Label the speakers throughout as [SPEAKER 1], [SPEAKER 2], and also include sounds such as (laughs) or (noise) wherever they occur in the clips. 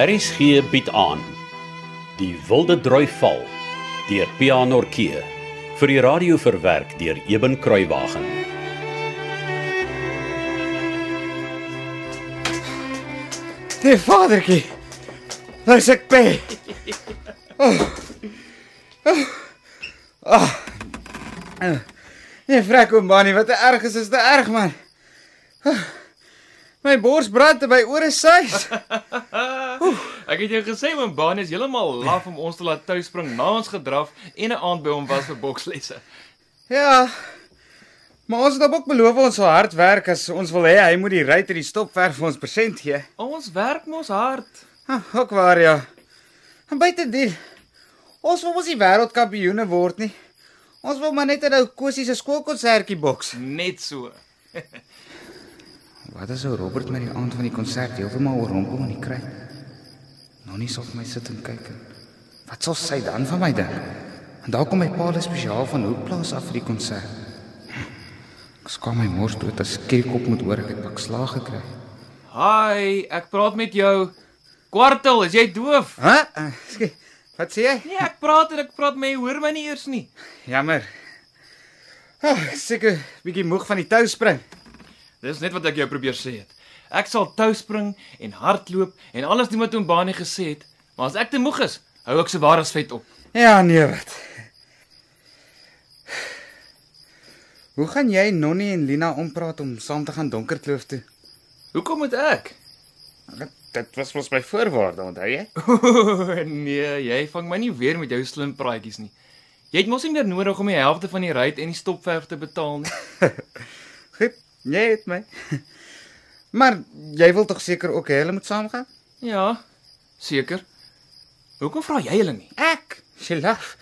[SPEAKER 1] RSG bied aan Die Wilde Droi Val deur Pianorkee vir die radio verwerk deur Eben Kruiwagen.
[SPEAKER 2] Nee, vadertjie. Dis ek pe. Oh. Oh. Oh. Nee, vrek ou manie, wat 'n erg is, is te erg man. Oh. My bors brand en my ore suis. (laughs)
[SPEAKER 3] Ek het jou gesê oom Baan is heeltemal laf om ons te laat tuispring na ons gedraf en 'n aand by hom was vir bokslesse.
[SPEAKER 2] Ja. Maar ons het ook beloof ons sal hard werk as ons wil hê hy moet die ruiter die stopverf vir ons persent gee.
[SPEAKER 3] Ons werk mos hard.
[SPEAKER 2] Ha, ook waar ja. En buitendien ons wil mos nie wêreldkampioene word nie. Ons wil maar net 'n ou Kosie se skoolkonsertjie boks.
[SPEAKER 3] Net so.
[SPEAKER 2] Wat as ou Robert met die aand van die konsert heeltemal oor hom kom in die kry? Nou nie sal my sit en kyk. en Wat sal sy dan van my dink? En daar kom my pa al spesiaal van Hoekplaas af vir die konsert. Ek skaam my mors dood as Skriekop moet hoor ek het pak slaag gekry.
[SPEAKER 3] Hi, ek praat met jou. Kwartel, is jy doof?
[SPEAKER 2] Hæ? Uh, skie, wat sê jy?
[SPEAKER 3] Nee, ek praat en ek praat met jy hoor my nie eers nie.
[SPEAKER 2] Jammer. Oh, seker bietjie moeg van die tou spring.
[SPEAKER 3] Dis net wat ek jou probeer sê het. Ek sal tou spring en hardloop en alles doen wat oom Baan gesê het, maar as ek te moeg is, hou ek se ware vet op.
[SPEAKER 2] Ja, nee wat. Hoe gaan jy Nonnie en Lina ompraat om saam te gaan Donkerkloof toe?
[SPEAKER 3] Hoekom moet ek?
[SPEAKER 2] Dit, dit was mos my voorwaarde, onthou jy? (laughs)
[SPEAKER 3] nee, jy vang my nie weer met jou slim praatjies nie. Jy het mos nie meer nodig om die helfte van die ry en die stopverf te betaal nie. (laughs)
[SPEAKER 2] Goed, jy het my. Maar jy wil tog seker ook hê hulle moet saamgaan?
[SPEAKER 3] Ja, seker. Hoekom vra jy hulle nie?
[SPEAKER 2] Ek, sy laf.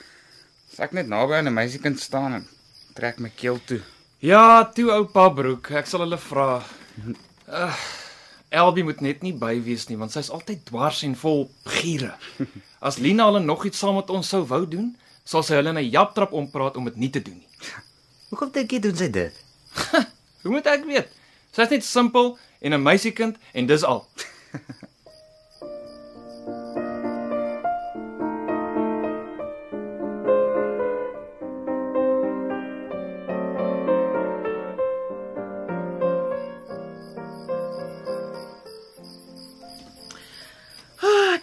[SPEAKER 2] As ek net naby aan 'n meisiekind staan en trek my keel toe.
[SPEAKER 3] Ja, toe oupa broek, ek sal hulle vra. Uh, Elbie moet net nie by wees nie want sy's altyd dwars en vol giere. (laughs) As Lina hulle nog iets saam met ons sou wou doen, sal sy hulle in 'n japtrap ompraat om dit nie te doen nie.
[SPEAKER 2] Hoekom dink jy doen sy dit? (laughs)
[SPEAKER 3] Hoe moet ek weet? Sy's net simpel en 'n meisiekind en dis al.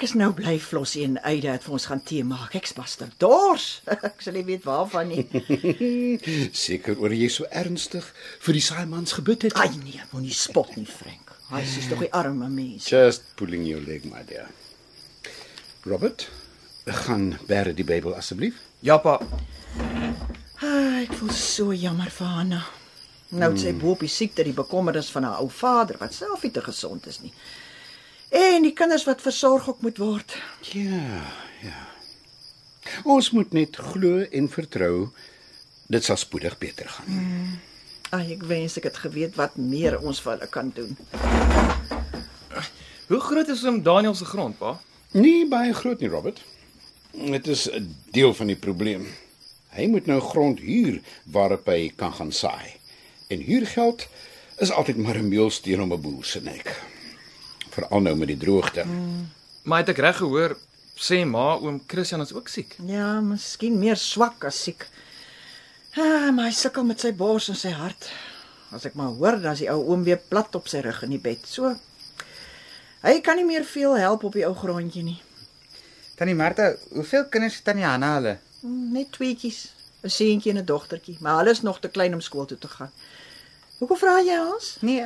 [SPEAKER 4] Is nou bly Flossie en Eide het vir ons gaan tee maak. Ek's baster dors. (laughs) ek sal nie weet waarvan nie. (laughs)
[SPEAKER 5] Seker oor jy so ernstig vir die saaimans gebid het.
[SPEAKER 4] Ai nee, moenie spot nie, Frank. Hy is tog die arme mens.
[SPEAKER 5] Just pulling your leg, my dear. Robert, gaan bære die Bybel asseblief.
[SPEAKER 3] Ja pa.
[SPEAKER 4] Ah, ek voel so jammer vir Hanna. Nou het sy boop die siekte, die bekommernis van haar ou vader wat self nie te gesond is nie. En die kinders wat versorg ook moet word.
[SPEAKER 5] Ja, ja. Ons moet net glo en vertrou dit sal spoedig beter gaan.
[SPEAKER 4] Ai, ek wens ek het geweet wat meer ons vir hulle kan doen.
[SPEAKER 3] Hoe groot is oom Daniel se grond, pa?
[SPEAKER 5] Nie baie groot nie, Robert. Dit is 'n deel van die probleem. Hy moet nou grond huur waarop hy kan gaan saai. En huurgeld is altyd maar 'n meulsteen om 'n boer se nek. Veral nou met die droogte.
[SPEAKER 3] Maar het ek reg gehoor sê ma oom Christian is ook siek.
[SPEAKER 4] Ja, miskien meer swak as siek. Ah, maar hy sukkel met sy bors en sy hart. As ek maar hoor dan is die ou oom weer plat op sy rug in die bed. So hy kan nie meer veel help op die ou grondjie nie.
[SPEAKER 2] Tannie Martha, hoeveel kinders het Tannie Hanna hulle?
[SPEAKER 4] Hmm, Net tweetjies, 'n seentjie en 'n dogtertjie, maar hulle is nog te klein om skool toe te gaan. Hoekom vra jy ons?
[SPEAKER 2] Nee,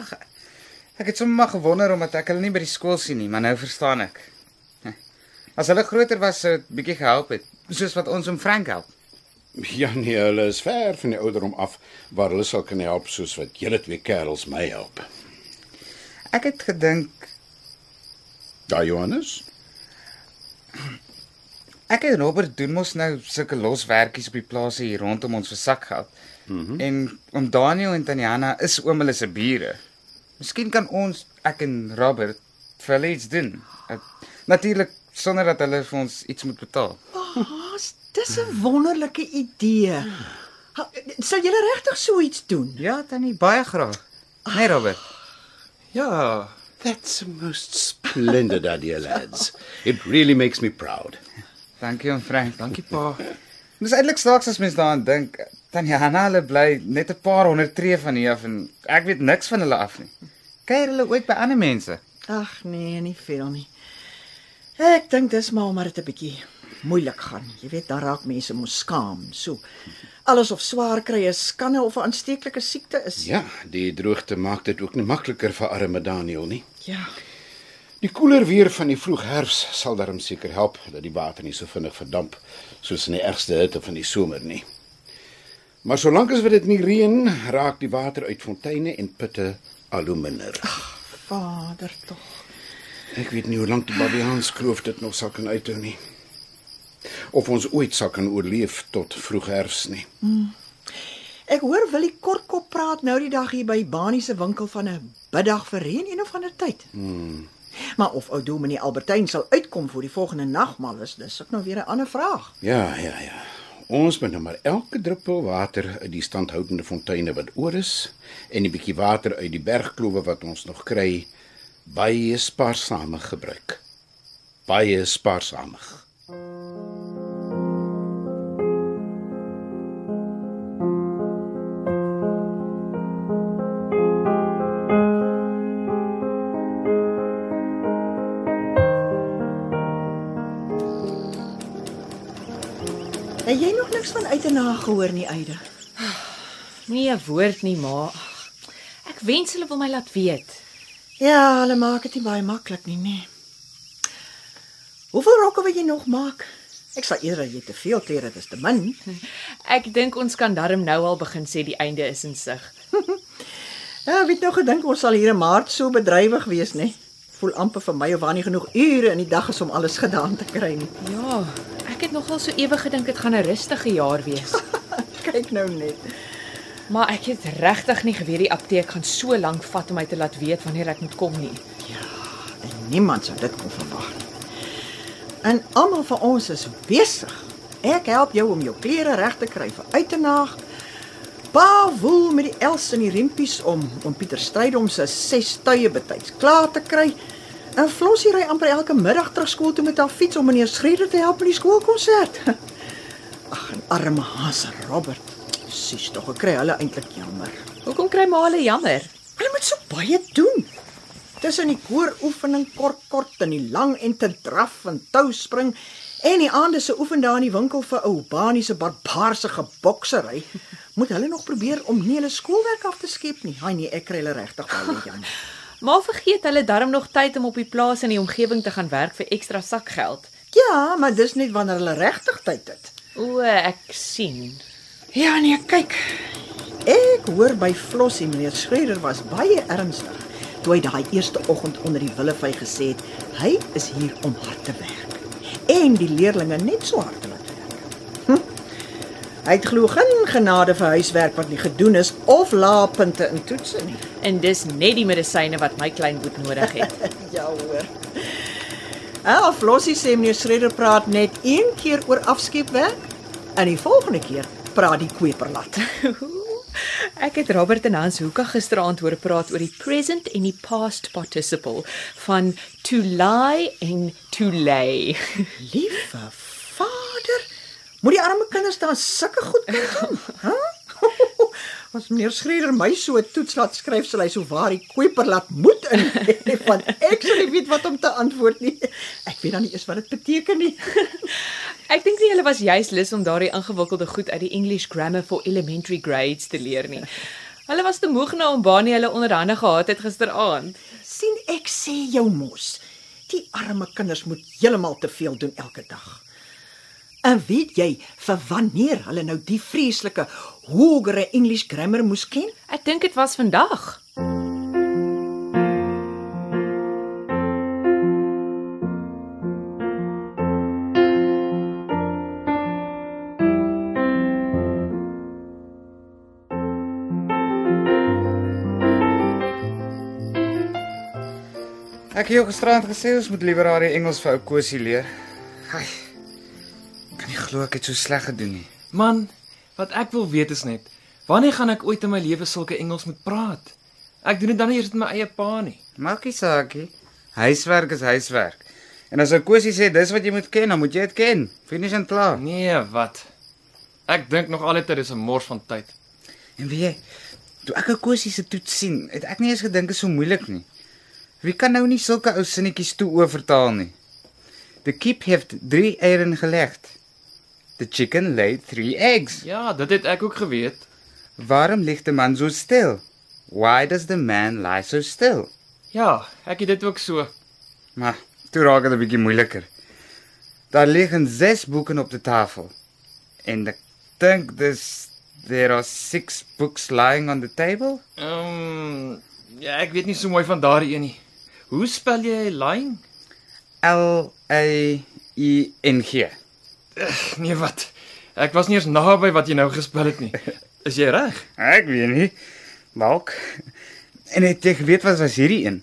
[SPEAKER 2] ek, het sommer gewonder omdat ek hulle nie by die skool sien nie, maar nou verstaan ek. As hulle groter was, sou dit bietjie gehelp het, soos wat ons om Frank help.
[SPEAKER 5] Ja nee, hulle is ver van die ouderdom af waar hulle sal kan help soos wat julle twee kerels my help.
[SPEAKER 2] Ek het gedink
[SPEAKER 5] Daai Johannes?
[SPEAKER 2] ek en Robert doen mos nou sulke loswerkies op die plase hier rondom ons vir sakgeld. Mm -hmm. En om Daniel en Tanyana is oom hulle se bure. Miskien kan ons ek en Robert vir hulle iets doen. Natuurlik sonder dat hulle vir ons iets moet betaal.
[SPEAKER 4] Oh, dis 'n wonderlike idee. Sal julle regtig so iets doen?
[SPEAKER 2] Ja, tannie, baie graag. Nee, Robert.
[SPEAKER 3] Ja,
[SPEAKER 5] That's a most splendid idea, lads. It really makes me proud.
[SPEAKER 2] Dankie oom Frank.
[SPEAKER 3] Dankie pa.
[SPEAKER 2] Dis eintlik snaaks as mens daaraan dink. Tanyana hulle bly net 'n paar honderd tree van hier af en ek weet niks van hulle af nie. Kyk hulle ooit by ander mense?
[SPEAKER 4] Ag nee, nie veel nie. Ek dink dis maar omdat dit 'n bietjie moeilik gaan. Jy weet, daar raak mense mos skaam. So alles of swaar kry is skande of 'n aansteeklike siekte is.
[SPEAKER 5] Ja, die droogte maak dit ook nie makliker vir arme Daniel nie.
[SPEAKER 4] Ja.
[SPEAKER 5] Die koeler weer van die vroegherfs sal darm seker help dat die water nie so vinnig verdamp soos in die ergste hitte van die somer nie. Maar solank as wat dit nie reën, raak die water uit fonteine en putte al hoe minder.
[SPEAKER 4] Vader tog.
[SPEAKER 5] Ek weet nie hoe lank die Babiaanskloof dit nog sal kan uithou nie. Of ons ooit sal kan oorleef tot vroegherfs nie.
[SPEAKER 4] Ek hoor Willie Kortkop praat nou die dag hier by Banie se winkel van 'n biddag vir reën een of ander tyd. Hmm. Maar of ou Dominee Albertyn sal uitkom vir die volgende nagmaal is dis ook nou weer 'n ander vraag.
[SPEAKER 5] Ja, ja, ja. Ons moet nou maar elke druppel water uit die standhoudende fonteine wat oor is en die bietjie water uit die bergklowe wat ons nog kry baie spaarsamig gebruik. Baie spaarsamig.
[SPEAKER 4] Het jy nog niks van uit en na gehoor nie, Eide?
[SPEAKER 6] Nee 'n woord nie, ma. Ek wens hulle wil my laat weet.
[SPEAKER 4] Ja, hulle maak dit nie baie maklik nie, nee. Hoeveel rokke wil jy nog maak? Ek sal eerder jy te veel klere dis te min. (laughs)
[SPEAKER 6] Ek dink ons kan darm nou al begin sê die einde is in sig. (laughs)
[SPEAKER 4] Ja, weet nou gedink ons sal hier in Maart so bedrywig wees, nê? Voel amper vir my of waar nie genoeg ure in die dag is om alles gedaan te kry nie.
[SPEAKER 6] Ja, ek het nogal so ewig gedink dit gaan 'n rustige jaar wees. (laughs)
[SPEAKER 4] Kyk nou net.
[SPEAKER 6] Maar ek het regtig nie geweet die apteek gaan so lank vat om my te laat weet wanneer ek moet kom nie.
[SPEAKER 4] En niemand sou dit kon verwag nie. En almal van ons is besig. Ek help jou om jou klere reg te kry vir uitenaag. Pa woel met die els en die riempies om om Pieter Strydom se ses tye betyds klaar te kry. En Flossie ry amper elke middag terug skool toe met haar fiets om meneer Schreder te help met die skoolkonsert. (laughs) Ag, arme Hans en Robert. Sis tog, ek kry hulle eintlik jammer.
[SPEAKER 6] Hoekom kry ma hulle jammer?
[SPEAKER 4] Hulle moet so baie doen. Tussen die kooroefening kort kort en die lang en te draf en touspring en die aande se oefen daar in die winkel vir ou Banie se barbaarse geboksery, moet hulle nog probeer om nie hulle skoolwerk af te skep nie. Haai nee, ek kry hulle regtig baie (laughs) jammer.
[SPEAKER 6] Ma vergeet hulle darm nog tyd om op die plaas in die omgewing te gaan werk vir ekstra sakgeld.
[SPEAKER 4] Ja, maar dis net wanneer hulle regtig tyd het.
[SPEAKER 6] O, ek sien.
[SPEAKER 4] Ja nee, kyk. Ek hoor by Flossie meneer Schreder was baie ernstig toe hy daai eerste oggend onder die willevy gesê het hy is hier om hard te werk en die leerdlinge net so hard te? Hy het glo geen genade vir huiswerk wat nie gedoen is of laapunte in toetse nie.
[SPEAKER 6] En dis net die medisyne wat my kleinboet nodig het. (laughs)
[SPEAKER 4] Ja hoor. Ah, Flossie sê meneer Schreder praat net een keer oor afskeepwerk en die volgende keer praat die kweperlat. (laughs)
[SPEAKER 6] Ek het Robert en Hans Hoeka gisteraand hoor praat oor die present en die past participle van to lie en to lay.
[SPEAKER 4] Liewe moet die arme kinders dan sulke goed kan doen? (laughs) Hæ? As (laughs) meneer Schreder my so 'n toets laat skryf, sal hy so waar die kweper laat moet in, (laughs) want ek sal nie weet wat om te antwoord nie. Ek weet dan nie eens wat dit beteken nie.
[SPEAKER 6] Ek dink nie hulle was juis lus om daardie ingewikkelde goed uit die English Grammar for Elementary Grades te leer nie. Hulle was te moeg nou om Banie hulle onderhande gehad het gisteraand.
[SPEAKER 4] sien ek sê jou mos, die arme kinders moet heeltemal te veel doen elke dag. En weet jy vir wanneer hulle nou die vreeslike hogere English grammar moes ken?
[SPEAKER 6] Ek dink dit was vandag.
[SPEAKER 2] Ek het jou gisterand gesê ons moet liewer haar die Engels vir ou Kosie leer. Ai. Glo ek het so sleg gedoen nie.
[SPEAKER 3] Man, wat ek wil weet is net, wanneer gaan ek ooit in my lewe sulke Engels moet praat? Ek doen dit dan nie eers met my eie pa nie.
[SPEAKER 2] Maakie saakie. Huiswerk is huiswerk. En as 'n kwessie sê dis wat jy moet ken, dan moet jy dit ken. Finish en klaar.
[SPEAKER 3] Nee, wat? Ek dink nog altyd dit is 'n mors van tyd.
[SPEAKER 2] En weet jy, toe ek 'n kwessie se toets sien, het ek nie eens gedink dit is so moeilik nie. Wie kan nou nie sulke ou sinnetjies toe oorvertaal nie? The kip heeft 3 eieren gelegd. The chicken laid 3 eggs.
[SPEAKER 3] Ja, dit het ek ook geweet.
[SPEAKER 2] Waarom ligt de man so stil? Why does the man lie so still?
[SPEAKER 3] Ja, ek het dit ook so.
[SPEAKER 2] Maar toe raak dit 'n bietjie moeiliker. Daar liggen 6 boeke op de tafel. En ek dink dis there are 6 books lying on the table.
[SPEAKER 3] Ehm um, ja, ek weet nie so mooi van daardie een nie. Hoe spel jy lying?
[SPEAKER 2] L A I N G.
[SPEAKER 3] Nee, wat? Ek was nie eens naby wat jy nou gespel het nie. Is jy reg?
[SPEAKER 2] Ek weet nie. Dalk. En het jy geweet wat was hierdie een?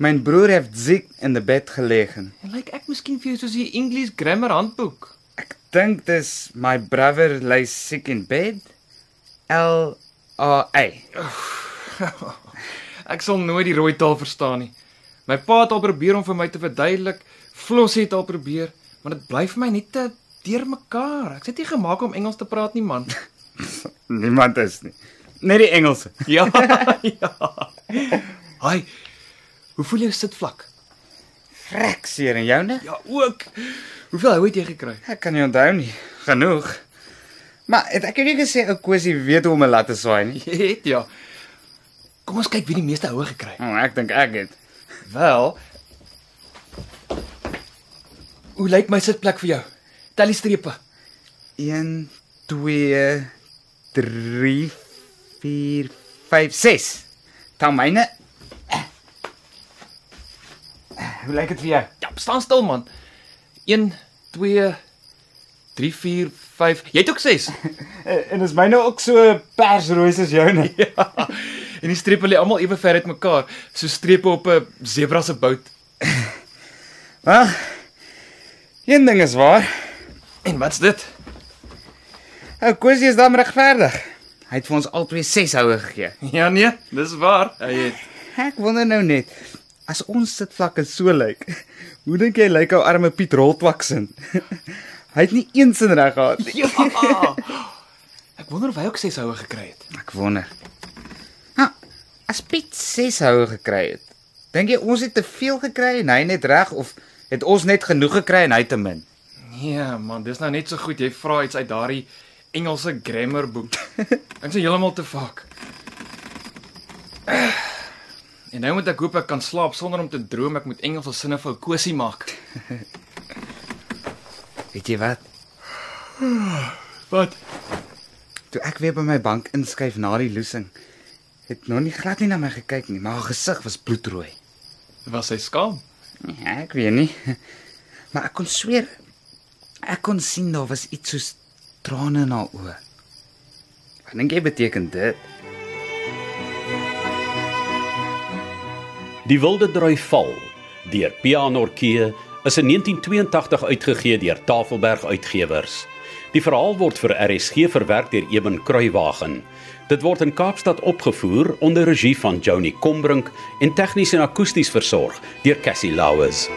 [SPEAKER 2] Mijn broer heeft ziek in de bed gelegen.
[SPEAKER 3] En lyk ek miskien vir jou soos die English grammar handboek?
[SPEAKER 2] Ek dink dis my brother lay sick in bed. L A A. (laughs)
[SPEAKER 3] Ek sal nooit die rooi taal verstaan nie. My pa het al probeer om vir my te verduidelik, Flos het al probeer, maar dit bly vir my net te deurmekaar. Ek sit nie gemaak om Engels te praat nie, man. (laughs)
[SPEAKER 2] Niemand is nie. Net die Engelse. (laughs)
[SPEAKER 3] Ja, ja. Haai. Hoe voel jy sit vlak?
[SPEAKER 2] Frek seer en joune?
[SPEAKER 3] Ja, ook. Hoeveel hou het jy gekry?
[SPEAKER 2] Ek kan nie onthou nie. Genoeg. Maar het ek jou nie gesê 'n kwessie weet hoe om 'n lat te swaai nie?
[SPEAKER 3] Jy (laughs) het ja. Kom ons kyk wie die meeste houe gekry het.
[SPEAKER 2] Oh, ek dink ek het.
[SPEAKER 3] Wel. Hoe lyk my sitplek vir jou? Tel die strepe.
[SPEAKER 2] 1 2 3 4 5 6. Tel myne. Hoe lyk dit vir jou?
[SPEAKER 3] Ja, staan stil man. 1 2 3 4 5. Jy het ook 6. (laughs)
[SPEAKER 2] En is myne ook so persrooi soos joune? (laughs)
[SPEAKER 3] ja. En die strepe lê almal ewe ver uitmekaar, so strepe op 'n sebra se bout. (laughs)
[SPEAKER 2] Wel. Een ding is waar.
[SPEAKER 3] En wat's dit?
[SPEAKER 2] Ou Kosie is dan regverdig. Hy het vir ons albei 6 houe gegee.
[SPEAKER 3] Ja nee, dis waar. Hy het
[SPEAKER 2] Ek wonder nou net, as ons sitvlakke so lyk, hoe dink jy lyk ou arme Piet Roltwaksin? (laughs) hy het nie eens sin reg gehad nie.
[SPEAKER 3] Ja. Ek wonder of hy ook 6 houe gekry het.
[SPEAKER 2] Ek wonder. Ha, as Piet 6 houe gekry het, dink jy ons het te veel gekry en hy net reg of het ons net genoeg gekry en hy te min?
[SPEAKER 3] Nee man, dis nou net so goed jy vra iets uit daardie Engelse grammar boek. (laughs) Ek sê heeltemal te vaak. En nou moet ek hoop ek kan slaap sonder om te droom ek moet Engelse sinne vir Kosie maak. (laughs)
[SPEAKER 2] Weet jy wat? (sighs)
[SPEAKER 3] Wat?
[SPEAKER 2] Toe ek weer by my bank inskuif na die loosing, het nog nie glad nie na my gekyk nie, maar haar gesig was bloedrooi.
[SPEAKER 3] Was hy skaam?
[SPEAKER 2] Ja, ek weet nie. (laughs) Maar ek kon sweer ek kon sien daar was iets soos trane in haar oë. Wat dink jy beteken dit?
[SPEAKER 1] Die Wilde Drui Val deur Pianorkee is in 1982 uitgegee deur Tafelberg Uitgewers. Die verhaal word vir RSG verwerk deur Eben Kruiwagen. Dit word in Kaapstad opgevoer onder regie van Joni Combrink en tegnies en akoesties versorg deur Cassie Lauers.